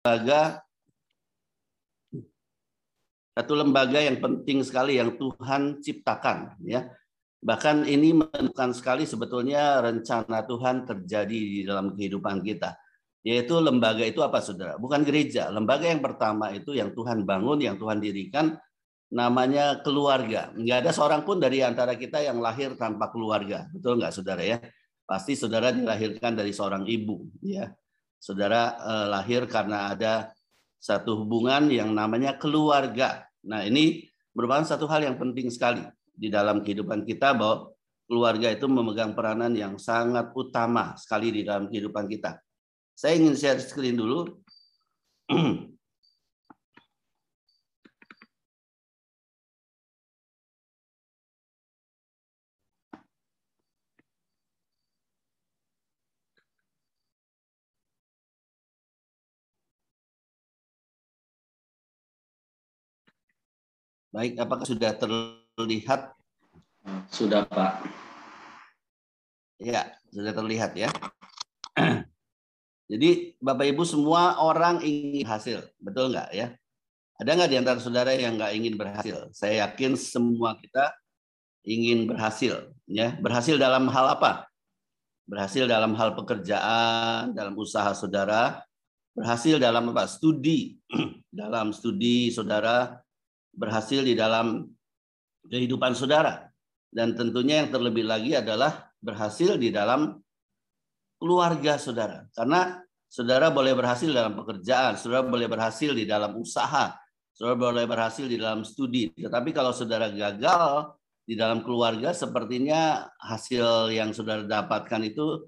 lembaga satu lembaga yang penting sekali yang Tuhan ciptakan ya. Bahkan ini menentukan sekali sebetulnya rencana Tuhan terjadi di dalam kehidupan kita yaitu lembaga itu apa saudara? Bukan gereja. Lembaga yang pertama itu yang Tuhan bangun yang Tuhan dirikan namanya keluarga. Nggak ada seorang pun dari antara kita yang lahir tanpa keluarga. Betul nggak saudara ya? Pasti saudara dilahirkan dari seorang ibu ya saudara eh, lahir karena ada satu hubungan yang namanya keluarga. Nah, ini merupakan satu hal yang penting sekali di dalam kehidupan kita bahwa keluarga itu memegang peranan yang sangat utama sekali di dalam kehidupan kita. Saya ingin share screen dulu. Baik, apakah sudah terlihat? Sudah, Pak. Ya, sudah terlihat ya. Jadi Bapak Ibu semua orang ingin hasil, betul nggak ya? Ada nggak di antara saudara yang nggak ingin berhasil? Saya yakin semua kita ingin berhasil, ya. Berhasil dalam hal apa? Berhasil dalam hal pekerjaan, dalam usaha saudara, berhasil dalam apa? Studi, dalam studi saudara, berhasil di dalam kehidupan saudara. Dan tentunya yang terlebih lagi adalah berhasil di dalam keluarga saudara. Karena saudara boleh berhasil dalam pekerjaan, saudara boleh berhasil di dalam usaha, saudara boleh berhasil di dalam studi. Tetapi kalau saudara gagal di dalam keluarga, sepertinya hasil yang saudara dapatkan itu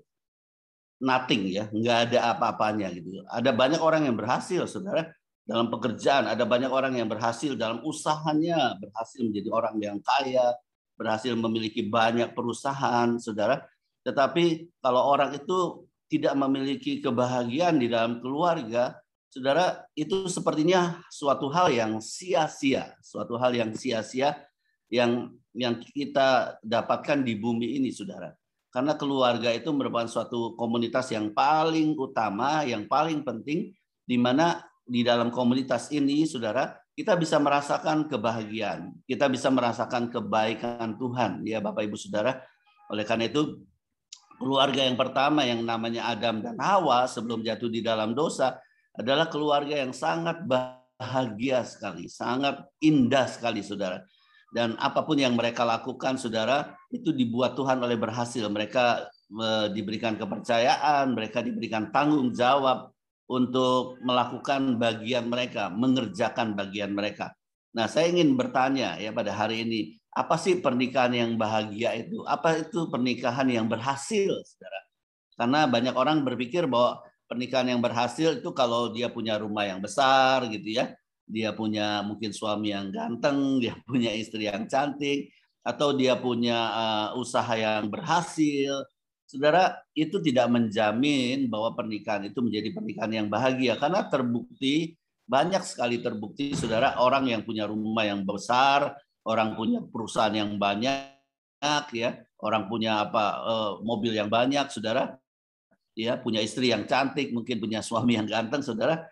nothing ya, nggak ada apa-apanya gitu. Ada banyak orang yang berhasil, saudara, dalam pekerjaan, ada banyak orang yang berhasil dalam usahanya, berhasil menjadi orang yang kaya, berhasil memiliki banyak perusahaan, saudara. Tetapi kalau orang itu tidak memiliki kebahagiaan di dalam keluarga, saudara, itu sepertinya suatu hal yang sia-sia, suatu hal yang sia-sia yang yang kita dapatkan di bumi ini, saudara. Karena keluarga itu merupakan suatu komunitas yang paling utama, yang paling penting, di mana di dalam komunitas ini, saudara, kita bisa merasakan kebahagiaan, kita bisa merasakan kebaikan Tuhan, ya Bapak Ibu Saudara. Oleh karena itu, keluarga yang pertama yang namanya Adam dan Hawa sebelum jatuh di dalam dosa adalah keluarga yang sangat bahagia sekali, sangat indah sekali, saudara. Dan apa pun yang mereka lakukan, saudara, itu dibuat Tuhan oleh berhasil. Mereka eh, diberikan kepercayaan, mereka diberikan tanggung jawab, untuk melakukan bagian mereka, mengerjakan bagian mereka. Nah, saya ingin bertanya ya pada hari ini, apa sih pernikahan yang bahagia itu? Apa itu pernikahan yang berhasil, Saudara? Karena banyak orang berpikir bahwa pernikahan yang berhasil itu kalau dia punya rumah yang besar gitu ya. Dia punya mungkin suami yang ganteng, dia punya istri yang cantik, atau dia punya uh, usaha yang berhasil, Saudara, itu tidak menjamin bahwa pernikahan itu menjadi pernikahan yang bahagia. Karena terbukti banyak sekali terbukti saudara orang yang punya rumah yang besar, orang punya perusahaan yang banyak ya, orang punya apa eh, mobil yang banyak saudara, ya punya istri yang cantik, mungkin punya suami yang ganteng saudara.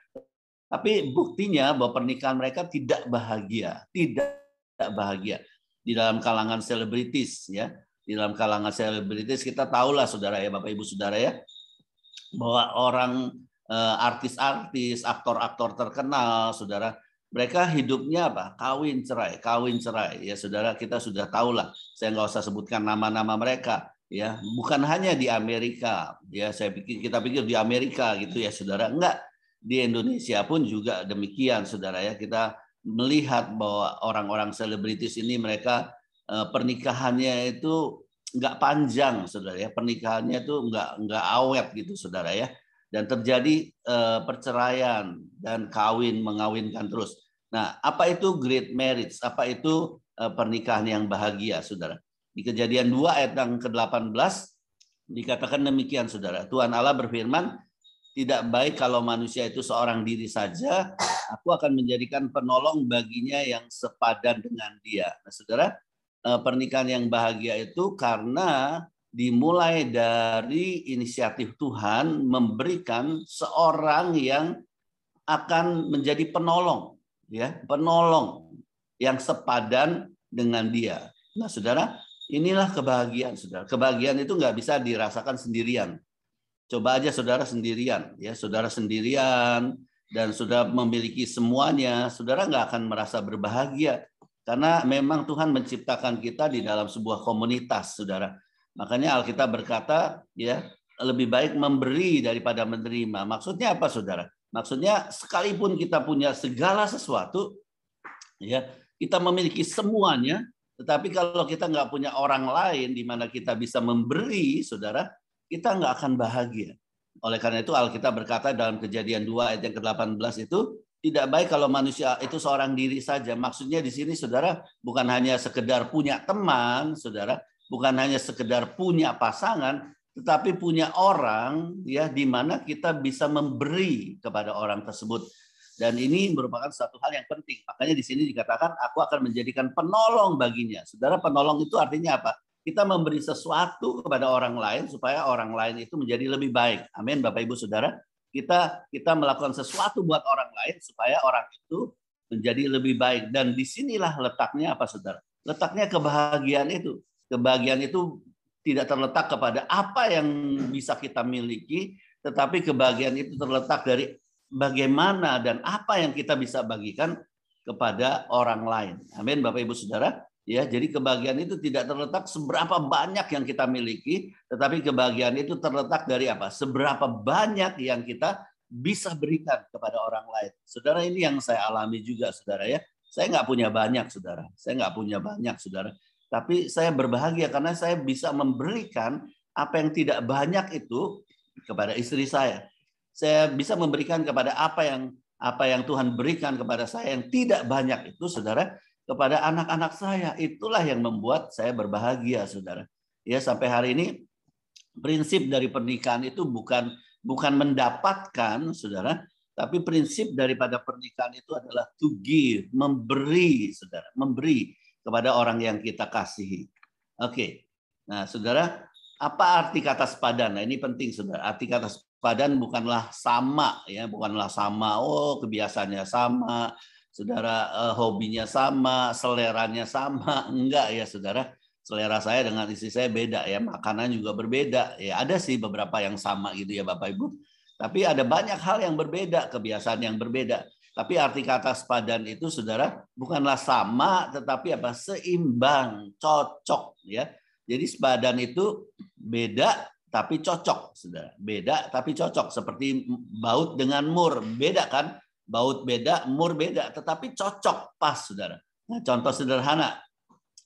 Tapi buktinya bahwa pernikahan mereka tidak bahagia, tidak bahagia. Di dalam kalangan selebritis ya di dalam kalangan selebritis kita tahulah saudara ya Bapak Ibu saudara ya bahwa orang eh, artis-artis, aktor-aktor terkenal, saudara, mereka hidupnya apa? Kawin cerai, kawin cerai. Ya saudara, kita sudah tahulah. Saya nggak usah sebutkan nama-nama mereka. Ya, bukan hanya di Amerika. Ya, saya pikir kita pikir di Amerika gitu ya, saudara. Enggak, di Indonesia pun juga demikian, saudara ya. Kita melihat bahwa orang-orang selebritis ini mereka pernikahannya itu nggak panjang, saudara ya. Pernikahannya itu nggak nggak awet gitu, saudara ya. Dan terjadi uh, perceraian dan kawin mengawinkan terus. Nah, apa itu great marriage? Apa itu uh, pernikahan yang bahagia, saudara? Di Kejadian 2 ayat yang ke-18 dikatakan demikian, saudara. Tuhan Allah berfirman, tidak baik kalau manusia itu seorang diri saja, aku akan menjadikan penolong baginya yang sepadan dengan dia. Nah, saudara, Eh, pernikahan yang bahagia itu karena dimulai dari inisiatif Tuhan memberikan seorang yang akan menjadi penolong, ya, penolong yang sepadan dengan dia. Nah, saudara, inilah kebahagiaan, saudara. Kebahagiaan itu nggak bisa dirasakan sendirian. Coba aja saudara sendirian, ya, saudara sendirian dan sudah memiliki semuanya, saudara nggak akan merasa berbahagia karena memang Tuhan menciptakan kita di dalam sebuah komunitas, saudara. Makanya Alkitab berkata, ya, lebih baik memberi daripada menerima. Maksudnya apa, saudara? Maksudnya sekalipun kita punya segala sesuatu, ya, kita memiliki semuanya, tetapi kalau kita nggak punya orang lain di mana kita bisa memberi, saudara, kita nggak akan bahagia. Oleh karena itu Alkitab berkata dalam kejadian 2 ayat yang ke-18 itu, tidak baik kalau manusia itu seorang diri saja. Maksudnya di sini saudara bukan hanya sekedar punya teman, saudara, bukan hanya sekedar punya pasangan, tetapi punya orang ya di mana kita bisa memberi kepada orang tersebut. Dan ini merupakan satu hal yang penting. Makanya di sini dikatakan aku akan menjadikan penolong baginya. Saudara, penolong itu artinya apa? Kita memberi sesuatu kepada orang lain supaya orang lain itu menjadi lebih baik. Amin, Bapak Ibu Saudara. Kita kita melakukan sesuatu buat orang lain supaya orang itu menjadi lebih baik. Dan di sinilah letaknya apa, Saudara? Letaknya kebahagiaan itu. Kebahagiaan itu tidak terletak kepada apa yang bisa kita miliki, tetapi kebahagiaan itu terletak dari bagaimana dan apa yang kita bisa bagikan kepada orang lain. Amin, Bapak Ibu Saudara. Ya, jadi kebahagiaan itu tidak terletak seberapa banyak yang kita miliki, tetapi kebahagiaan itu terletak dari apa? Seberapa banyak yang kita bisa berikan kepada orang lain. Saudara, ini yang saya alami juga, saudara ya. Saya nggak punya banyak, saudara. Saya nggak punya banyak, saudara. Tapi saya berbahagia karena saya bisa memberikan apa yang tidak banyak itu kepada istri saya saya bisa memberikan kepada apa yang apa yang Tuhan berikan kepada saya yang tidak banyak itu saudara kepada anak-anak saya. Itulah yang membuat saya berbahagia saudara. Ya sampai hari ini prinsip dari pernikahan itu bukan bukan mendapatkan saudara tapi prinsip daripada pernikahan itu adalah to give memberi saudara memberi kepada orang yang kita kasihi. Oke. Nah saudara apa arti kata sepadan? Nah ini penting saudara. Arti kata Padan bukanlah sama ya, bukanlah sama. Oh, kebiasaannya sama, saudara eh, hobinya sama, seleranya sama. Enggak ya, saudara. Selera saya dengan istri saya beda ya, makanan juga berbeda. Ya, ada sih beberapa yang sama gitu ya, Bapak Ibu. Tapi ada banyak hal yang berbeda, kebiasaan yang berbeda. Tapi arti kata sepadan itu saudara bukanlah sama tetapi apa seimbang, cocok ya. Jadi sepadan itu beda tapi cocok, saudara. Beda tapi cocok. Seperti baut dengan mur, beda kan? Baut beda, mur beda, tetapi cocok, pas, saudara. Nah, contoh sederhana,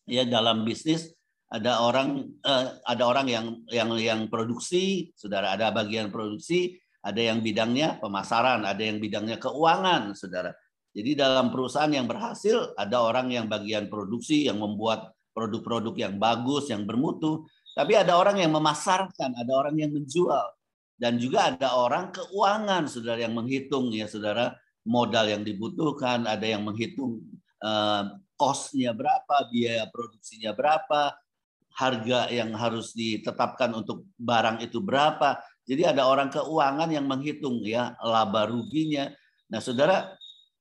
ya dalam bisnis ada orang eh, ada orang yang yang yang produksi, saudara. Ada bagian produksi, ada yang bidangnya pemasaran, ada yang bidangnya keuangan, saudara. Jadi dalam perusahaan yang berhasil ada orang yang bagian produksi yang membuat produk-produk yang bagus, yang bermutu, tapi ada orang yang memasarkan, ada orang yang menjual. Dan juga ada orang keuangan, saudara, yang menghitung ya saudara, modal yang dibutuhkan, ada yang menghitung uh, kosnya berapa, biaya produksinya berapa, harga yang harus ditetapkan untuk barang itu berapa. Jadi ada orang keuangan yang menghitung ya laba ruginya. Nah, saudara,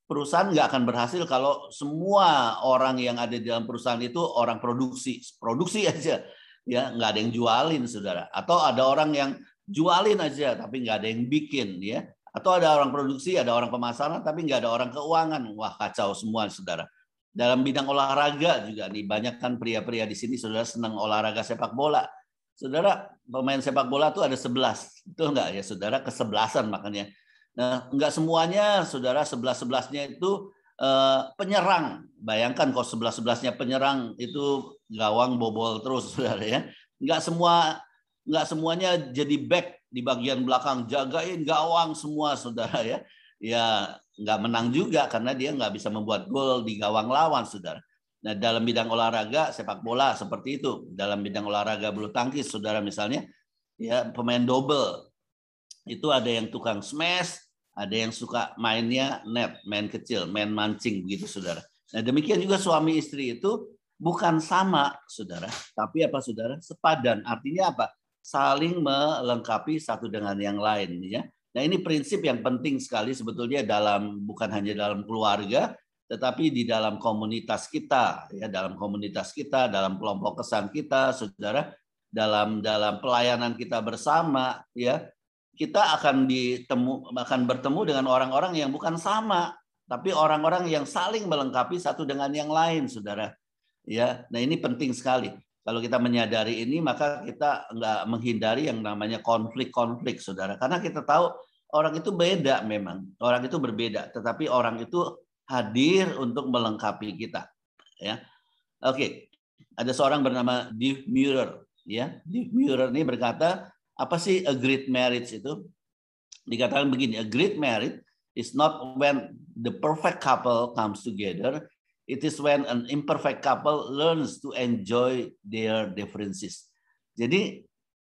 perusahaan nggak akan berhasil kalau semua orang yang ada di dalam perusahaan itu orang produksi, produksi aja ya nggak ada yang jualin saudara atau ada orang yang jualin aja tapi nggak ada yang bikin ya atau ada orang produksi ada orang pemasaran tapi nggak ada orang keuangan. Wah kacau semua saudara. Dalam bidang olahraga juga nih banyak kan pria-pria di sini saudara senang olahraga sepak bola. Saudara pemain sepak bola tuh ada 11 itu enggak ya saudara kesebelasan makanya. Nah nggak semuanya saudara sebelas sebelasnya itu Eh, penyerang. Bayangkan kalau sebelas sebelasnya penyerang itu gawang bobol terus, saudara ya. Nggak semua nggak semuanya jadi back di bagian belakang jagain gawang semua, saudara ya. Ya nggak menang juga karena dia nggak bisa membuat gol di gawang lawan, saudara. Nah dalam bidang olahraga sepak bola seperti itu. Dalam bidang olahraga bulu tangkis, saudara misalnya, ya pemain double itu ada yang tukang smash, ada yang suka mainnya net, main kecil, main mancing begitu saudara. Nah demikian juga suami istri itu bukan sama saudara, tapi apa saudara? Sepadan. Artinya apa? Saling melengkapi satu dengan yang lain ya. Nah ini prinsip yang penting sekali sebetulnya dalam bukan hanya dalam keluarga, tetapi di dalam komunitas kita, ya dalam komunitas kita, dalam kelompok kesan kita, saudara, dalam dalam pelayanan kita bersama, ya kita akan ditemu akan bertemu dengan orang-orang yang bukan sama, tapi orang-orang yang saling melengkapi satu dengan yang lain, saudara. Ya, nah ini penting sekali. Kalau kita menyadari ini, maka kita nggak menghindari yang namanya konflik-konflik, saudara. Karena kita tahu orang itu beda memang, orang itu berbeda. Tetapi orang itu hadir untuk melengkapi kita. Ya, oke. Ada seorang bernama Dave Muir. Ya, Dave Muir ini berkata, apa sih a great marriage itu? Dikatakan begini, a great marriage is not when the perfect couple comes together, It is when an imperfect couple learns to enjoy their differences. Jadi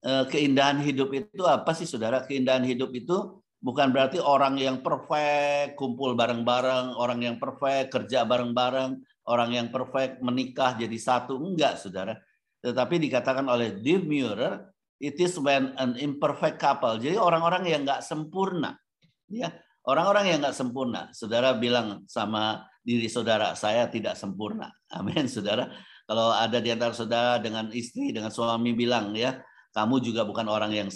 eh, keindahan hidup itu apa sih saudara? Keindahan hidup itu bukan berarti orang yang perfect kumpul bareng-bareng, orang yang perfect kerja bareng-bareng, orang yang perfect menikah jadi satu. Enggak, saudara. Tetapi dikatakan oleh Dave Muir, it is when an imperfect couple. Jadi orang-orang yang enggak sempurna. Ya, orang-orang yang enggak sempurna. Saudara bilang sama diri saudara saya tidak sempurna. Amin, saudara. Kalau ada di antara saudara dengan istri, dengan suami bilang ya, kamu juga bukan orang yang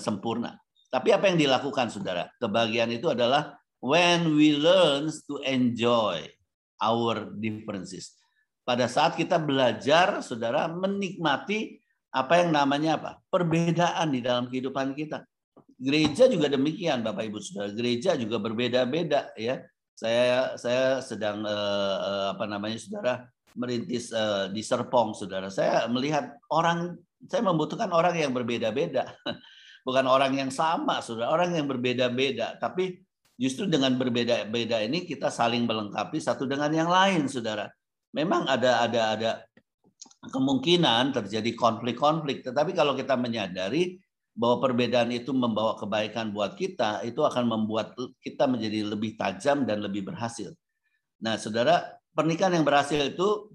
sempurna. Tapi apa yang dilakukan saudara? Kebahagiaan itu adalah when we learn to enjoy our differences. Pada saat kita belajar, saudara, menikmati apa yang namanya apa? Perbedaan di dalam kehidupan kita. Gereja juga demikian, Bapak Ibu Saudara. Gereja juga berbeda-beda ya saya saya sedang uh, apa namanya saudara merintis uh, di Serpong saudara. Saya melihat orang saya membutuhkan orang yang berbeda-beda. Bukan orang yang sama saudara orang yang berbeda-beda. Tapi justru dengan berbeda-beda ini kita saling melengkapi satu dengan yang lain saudara. Memang ada ada ada kemungkinan terjadi konflik-konflik. Tetapi kalau kita menyadari bahwa perbedaan itu membawa kebaikan buat kita, itu akan membuat kita menjadi lebih tajam dan lebih berhasil. Nah, saudara, pernikahan yang berhasil itu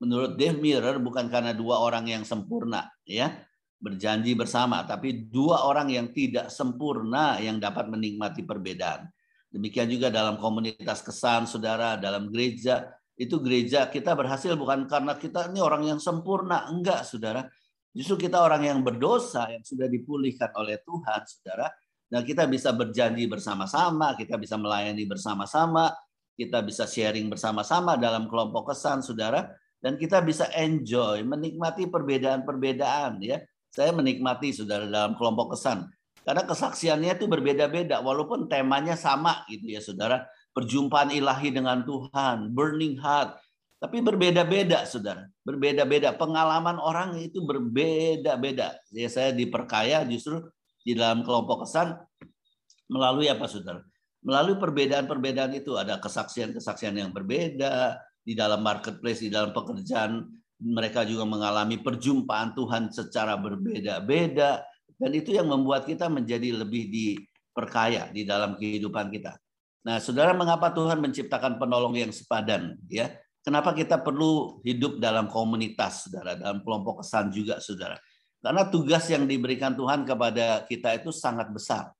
menurut Dave Mirror bukan karena dua orang yang sempurna, ya, berjanji bersama, tapi dua orang yang tidak sempurna yang dapat menikmati perbedaan. Demikian juga dalam komunitas kesan, saudara, dalam gereja, itu gereja kita berhasil bukan karena kita ini orang yang sempurna, enggak, saudara Justru kita orang yang berdosa yang sudah dipulihkan oleh Tuhan, saudara. Dan kita bisa berjanji bersama-sama, kita bisa melayani bersama-sama, kita bisa sharing bersama-sama dalam kelompok kesan, saudara. Dan kita bisa enjoy, menikmati perbedaan-perbedaan. ya. Saya menikmati, saudara, dalam kelompok kesan. Karena kesaksiannya itu berbeda-beda, walaupun temanya sama gitu ya, saudara. Perjumpaan ilahi dengan Tuhan, burning heart, tapi berbeda-beda, saudara. Berbeda-beda. Pengalaman orang itu berbeda-beda. Ya, saya diperkaya justru di dalam kelompok kesan melalui apa, saudara? Melalui perbedaan-perbedaan itu ada kesaksian-kesaksian yang berbeda di dalam marketplace, di dalam pekerjaan mereka juga mengalami perjumpaan Tuhan secara berbeda-beda dan itu yang membuat kita menjadi lebih diperkaya di dalam kehidupan kita. Nah, saudara, mengapa Tuhan menciptakan penolong yang sepadan? Ya, Kenapa kita perlu hidup dalam komunitas, saudara, dalam kelompok kesan juga, saudara. Karena tugas yang diberikan Tuhan kepada kita itu sangat besar.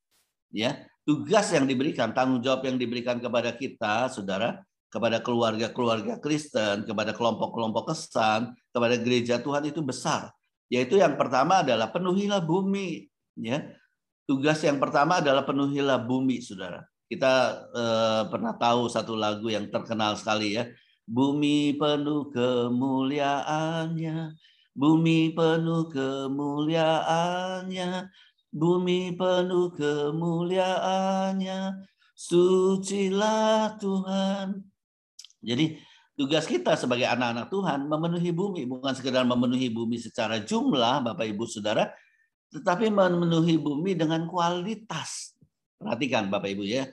Ya, tugas yang diberikan, tanggung jawab yang diberikan kepada kita, saudara, kepada keluarga-keluarga Kristen, kepada kelompok-kelompok kesan, kepada gereja Tuhan itu besar. Yaitu yang pertama adalah penuhilah bumi. Ya, tugas yang pertama adalah penuhilah bumi, saudara. Kita eh, pernah tahu satu lagu yang terkenal sekali ya, Bumi penuh kemuliaannya, bumi penuh kemuliaannya, bumi penuh kemuliaannya, sucilah Tuhan. Jadi tugas kita sebagai anak-anak Tuhan memenuhi bumi, bukan sekedar memenuhi bumi secara jumlah, Bapak Ibu Saudara, tetapi memenuhi bumi dengan kualitas. Perhatikan Bapak Ibu ya,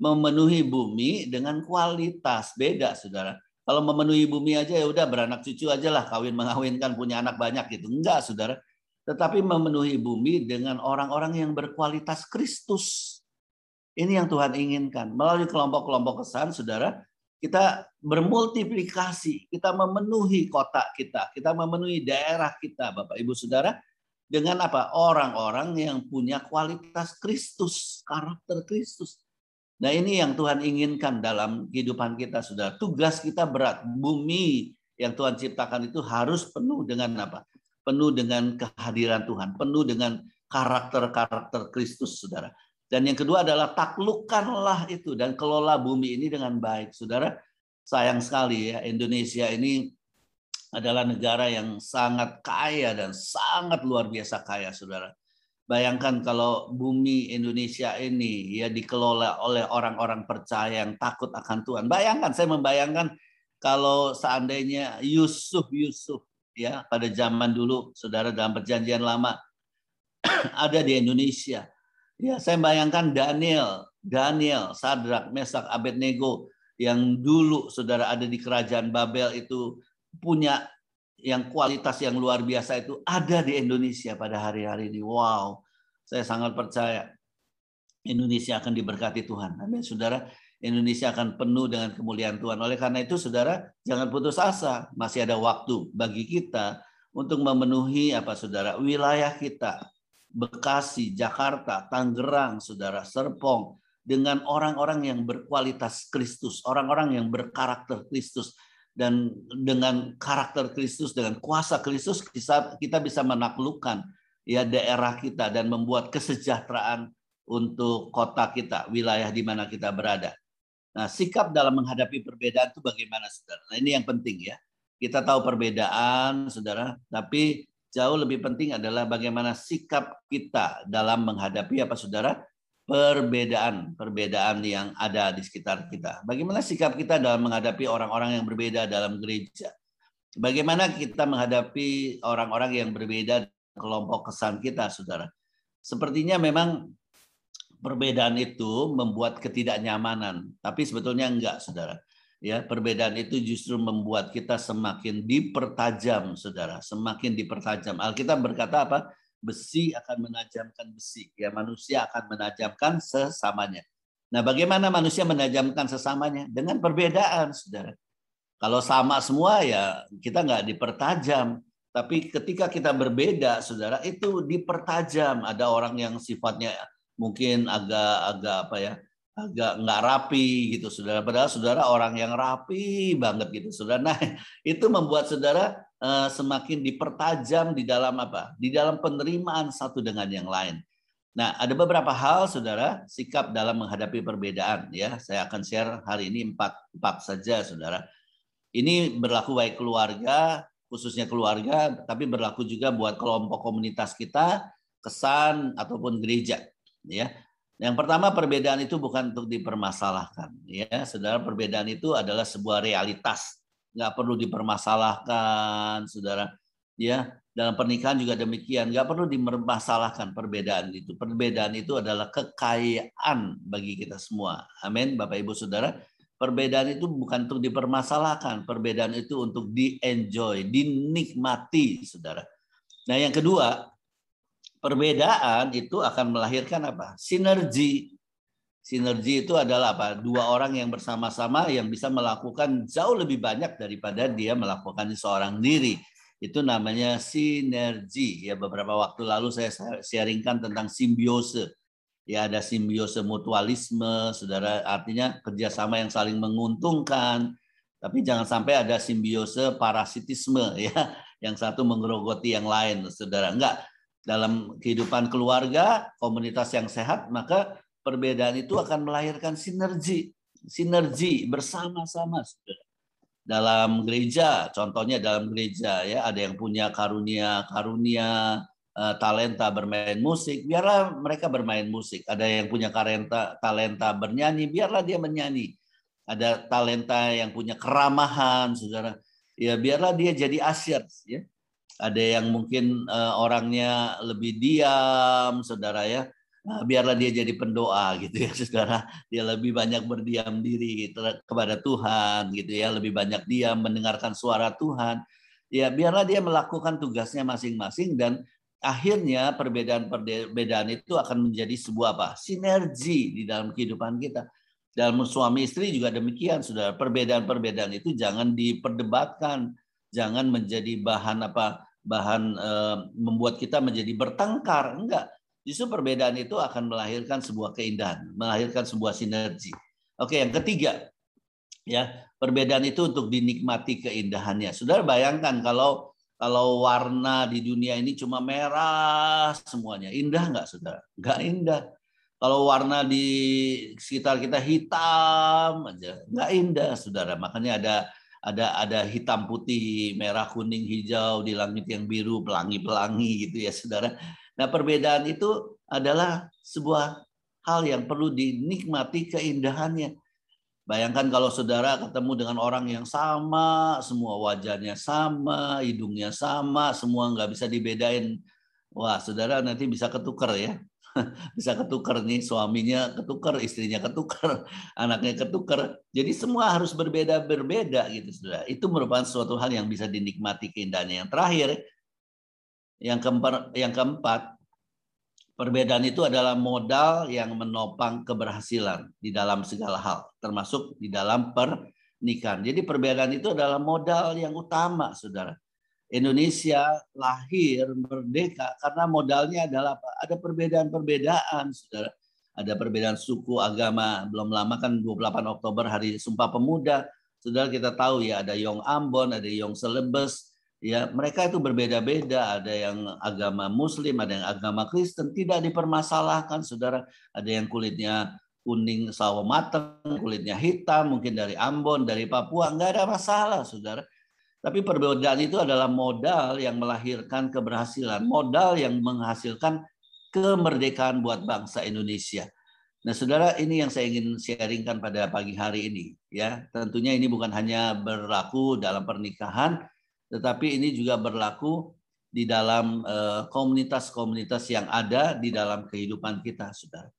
memenuhi bumi dengan kualitas beda Saudara. Kalau memenuhi bumi aja ya udah beranak cucu aja lah kawin mengawinkan punya anak banyak gitu. Enggak, Saudara. Tetapi memenuhi bumi dengan orang-orang yang berkualitas Kristus. Ini yang Tuhan inginkan. Melalui kelompok-kelompok kesan, Saudara, kita bermultiplikasi, kita memenuhi kota kita, kita memenuhi daerah kita, Bapak Ibu Saudara, dengan apa? Orang-orang yang punya kualitas Kristus, karakter Kristus. Nah ini yang Tuhan inginkan dalam kehidupan kita, sudah. Tugas kita berat. Bumi yang Tuhan ciptakan itu harus penuh dengan apa? Penuh dengan kehadiran Tuhan, penuh dengan karakter-karakter Kristus, saudara. Dan yang kedua adalah taklukkanlah itu dan kelola bumi ini dengan baik, saudara. Sayang sekali ya Indonesia ini adalah negara yang sangat kaya dan sangat luar biasa kaya, saudara. Bayangkan kalau bumi Indonesia ini ya dikelola oleh orang-orang percaya yang takut akan Tuhan. Bayangkan, saya membayangkan kalau seandainya Yusuf Yusuf ya pada zaman dulu, saudara dalam perjanjian lama ada di Indonesia. Ya, saya bayangkan Daniel, Daniel, Sadrak, Mesak, Abednego yang dulu saudara ada di kerajaan Babel itu punya yang kualitas yang luar biasa itu ada di Indonesia pada hari-hari ini. Wow, saya sangat percaya Indonesia akan diberkati Tuhan. Amin, saudara. Indonesia akan penuh dengan kemuliaan Tuhan. Oleh karena itu, saudara, jangan putus asa. Masih ada waktu bagi kita untuk memenuhi apa, saudara, wilayah kita, Bekasi, Jakarta, Tangerang, saudara, Serpong, dengan orang-orang yang berkualitas Kristus, orang-orang yang berkarakter Kristus, dan dengan karakter Kristus dengan kuasa Kristus kita kita bisa menaklukkan ya daerah kita dan membuat kesejahteraan untuk kota kita, wilayah di mana kita berada. Nah, sikap dalam menghadapi perbedaan itu bagaimana, Saudara? Nah, ini yang penting ya. Kita tahu perbedaan, Saudara, tapi jauh lebih penting adalah bagaimana sikap kita dalam menghadapi apa, Saudara? Perbedaan perbedaan yang ada di sekitar kita. Bagaimana sikap kita dalam menghadapi orang-orang yang berbeda dalam gereja? Bagaimana kita menghadapi orang-orang yang berbeda kelompok kesan kita, saudara? Sepertinya memang perbedaan itu membuat ketidaknyamanan, tapi sebetulnya enggak, saudara. Ya, perbedaan itu justru membuat kita semakin dipertajam, saudara. Semakin dipertajam. Alkitab berkata apa? Besi akan menajamkan besi. Ya, manusia akan menajamkan sesamanya. Nah, bagaimana manusia menajamkan sesamanya? Dengan perbedaan, saudara. Kalau sama semua ya kita nggak dipertajam. Tapi ketika kita berbeda, saudara, itu dipertajam. Ada orang yang sifatnya mungkin agak-agak apa ya, agak nggak rapi gitu, saudara. Padahal saudara orang yang rapi banget gitu, saudara. Nah, itu membuat saudara semakin dipertajam di dalam apa? Di dalam penerimaan satu dengan yang lain. Nah, ada beberapa hal, saudara, sikap dalam menghadapi perbedaan. Ya, saya akan share hari ini empat, empat saja, saudara. Ini berlaku baik keluarga, khususnya keluarga, tapi berlaku juga buat kelompok komunitas kita, kesan ataupun gereja. Ya, yang pertama perbedaan itu bukan untuk dipermasalahkan. Ya, saudara, perbedaan itu adalah sebuah realitas nggak perlu dipermasalahkan, saudara. Ya, dalam pernikahan juga demikian, nggak perlu dipermasalahkan perbedaan itu. Perbedaan itu adalah kekayaan bagi kita semua. Amin, Bapak Ibu Saudara. Perbedaan itu bukan untuk dipermasalahkan, perbedaan itu untuk di-enjoy, dinikmati, Saudara. Nah, yang kedua, perbedaan itu akan melahirkan apa? Sinergi. Sinergi itu adalah apa? Dua orang yang bersama-sama yang bisa melakukan jauh lebih banyak daripada dia melakukan seorang diri. Itu namanya sinergi. Ya beberapa waktu lalu saya sharingkan tentang simbiose. Ya ada simbiose mutualisme, saudara. Artinya kerjasama yang saling menguntungkan. Tapi jangan sampai ada simbiose parasitisme ya, yang satu menggerogoti yang lain, saudara. Enggak. Dalam kehidupan keluarga, komunitas yang sehat, maka perbedaan itu akan melahirkan sinergi, sinergi bersama-sama. Dalam gereja, contohnya dalam gereja ya ada yang punya karunia karunia uh, talenta bermain musik, biarlah mereka bermain musik. Ada yang punya talenta talenta bernyanyi, biarlah dia menyanyi. Ada talenta yang punya keramahan, saudara. Ya biarlah dia jadi asyir, ya. Ada yang mungkin uh, orangnya lebih diam, saudara ya biarlah dia jadi pendoa gitu ya. Saudara dia lebih banyak berdiam diri kepada Tuhan gitu ya. Lebih banyak diam mendengarkan suara Tuhan. Ya biarlah dia melakukan tugasnya masing-masing dan akhirnya perbedaan-perbedaan itu akan menjadi sebuah apa? Sinergi di dalam kehidupan kita. Dalam suami istri juga demikian sudah perbedaan-perbedaan itu jangan diperdebatkan. Jangan menjadi bahan apa? Bahan eh, membuat kita menjadi bertengkar. Enggak. Justru perbedaan itu akan melahirkan sebuah keindahan, melahirkan sebuah sinergi. Oke, yang ketiga, ya perbedaan itu untuk dinikmati keindahannya. Saudara bayangkan kalau kalau warna di dunia ini cuma merah semuanya, indah nggak saudara? Nggak indah. Kalau warna di sekitar kita hitam aja, nggak indah saudara. Makanya ada ada ada hitam putih, merah kuning hijau di langit yang biru, pelangi-pelangi gitu ya saudara. Nah perbedaan itu adalah sebuah hal yang perlu dinikmati keindahannya. Bayangkan kalau saudara ketemu dengan orang yang sama, semua wajahnya sama, hidungnya sama, semua nggak bisa dibedain. Wah, saudara nanti bisa ketukar ya. bisa ketukar nih suaminya ketukar, istrinya ketukar, anaknya ketukar. Jadi semua harus berbeda-berbeda gitu, saudara. Itu merupakan suatu hal yang bisa dinikmati keindahannya. Yang terakhir, yang keempat, yang keempat Perbedaan itu adalah modal yang menopang keberhasilan di dalam segala hal, termasuk di dalam pernikahan. Jadi perbedaan itu adalah modal yang utama, saudara. Indonesia lahir merdeka karena modalnya adalah apa? Ada perbedaan-perbedaan, saudara. Ada perbedaan suku, agama. Belum lama kan 28 Oktober Hari Sumpah Pemuda. Saudara kita tahu ya ada Yong Ambon, ada Yong Selebes, ya mereka itu berbeda-beda. Ada yang agama muslim ada yang agama Kristen. Tidak dipermasalahkan saudara. Ada yang kulitnya kuning sawo matang kulitnya hitam mungkin dari Ambon dari Papua. Nggak ada masalah saudara. Tapi perbedaan itu adalah modal yang melahirkan keberhasilan modal yang menghasilkan kemerdekaan buat bangsa Indonesia. Nah, saudara, ini yang saya ingin sharingkan pada pagi hari ini. Ya, tentunya ini bukan hanya berlaku dalam pernikahan, tetapi ini juga berlaku di dalam eh, komunitas-komunitas yang ada di dalam kehidupan kita, saudara.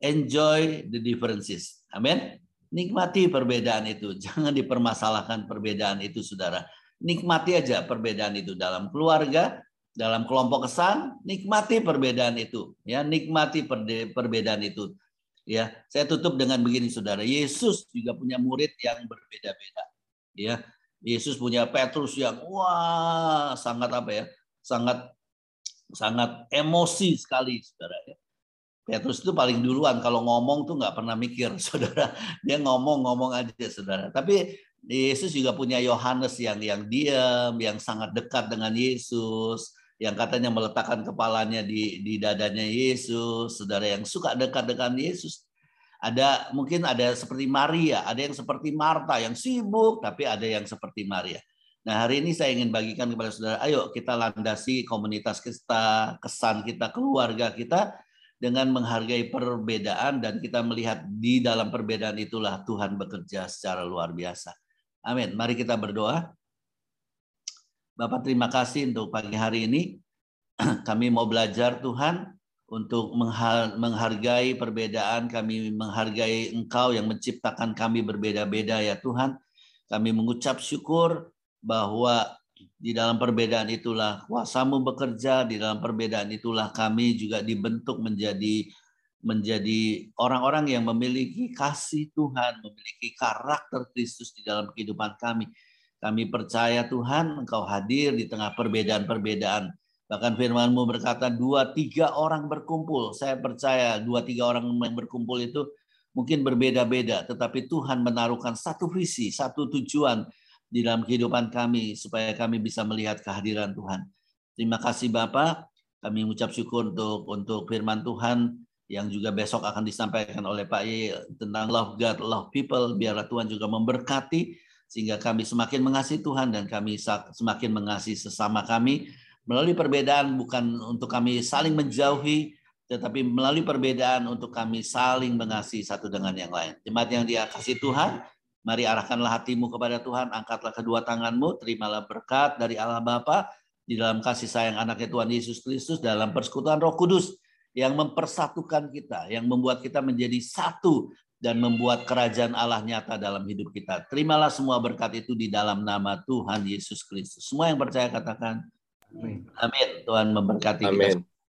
Enjoy the differences. Amin. Nikmati perbedaan itu. Jangan dipermasalahkan perbedaan itu, saudara. Nikmati aja perbedaan itu dalam keluarga, dalam kelompok kesan, nikmati perbedaan itu. Ya, nikmati perbedaan itu. Ya, saya tutup dengan begini, saudara. Yesus juga punya murid yang berbeda-beda. Ya, Yesus punya Petrus yang wah sangat apa ya? Sangat sangat emosi sekali, saudara ya. Petrus itu paling duluan kalau ngomong tuh nggak pernah mikir, saudara. Dia ngomong-ngomong aja, saudara. Tapi Yesus juga punya Yohanes yang yang diam, yang sangat dekat dengan Yesus, yang katanya meletakkan kepalanya di di dadanya Yesus, saudara yang suka dekat dengan Yesus. Ada mungkin ada seperti Maria, ada yang seperti Marta yang sibuk, tapi ada yang seperti Maria. Nah hari ini saya ingin bagikan kepada saudara, ayo kita landasi komunitas kita, kesan kita, keluarga kita dengan menghargai perbedaan dan kita melihat di dalam perbedaan itulah Tuhan bekerja secara luar biasa. Amin. Mari kita berdoa. Bapak terima kasih untuk pagi hari ini. Kami mau belajar Tuhan untuk menghargai perbedaan, kami menghargai Engkau yang menciptakan kami berbeda-beda ya Tuhan. Kami mengucap syukur bahwa di dalam perbedaan itulah kuasamu bekerja, di dalam perbedaan itulah kami juga dibentuk menjadi menjadi orang-orang yang memiliki kasih Tuhan, memiliki karakter Kristus di dalam kehidupan kami. Kami percaya Tuhan Engkau hadir di tengah perbedaan-perbedaan Bahkan firmanmu berkata dua tiga orang berkumpul. Saya percaya dua tiga orang yang berkumpul itu mungkin berbeda-beda. Tetapi Tuhan menaruhkan satu visi, satu tujuan di dalam kehidupan kami supaya kami bisa melihat kehadiran Tuhan. Terima kasih Bapak. Kami mengucap syukur untuk untuk firman Tuhan yang juga besok akan disampaikan oleh Pak Ye tentang love God, love people. Biarlah Tuhan juga memberkati sehingga kami semakin mengasihi Tuhan dan kami semakin mengasihi sesama kami Melalui perbedaan bukan untuk kami saling menjauhi, tetapi melalui perbedaan untuk kami saling mengasihi satu dengan yang lain. Jemaat yang dia kasih Tuhan, mari arahkanlah hatimu kepada Tuhan, angkatlah kedua tanganmu, terimalah berkat dari Allah Bapa di dalam kasih sayang anaknya Tuhan Yesus Kristus dalam persekutuan Roh Kudus yang mempersatukan kita, yang membuat kita menjadi satu dan membuat kerajaan Allah nyata dalam hidup kita. Terimalah semua berkat itu di dalam nama Tuhan Yesus Kristus. Semua yang percaya katakan, Amin. Tuhan memberkati Amin. kita.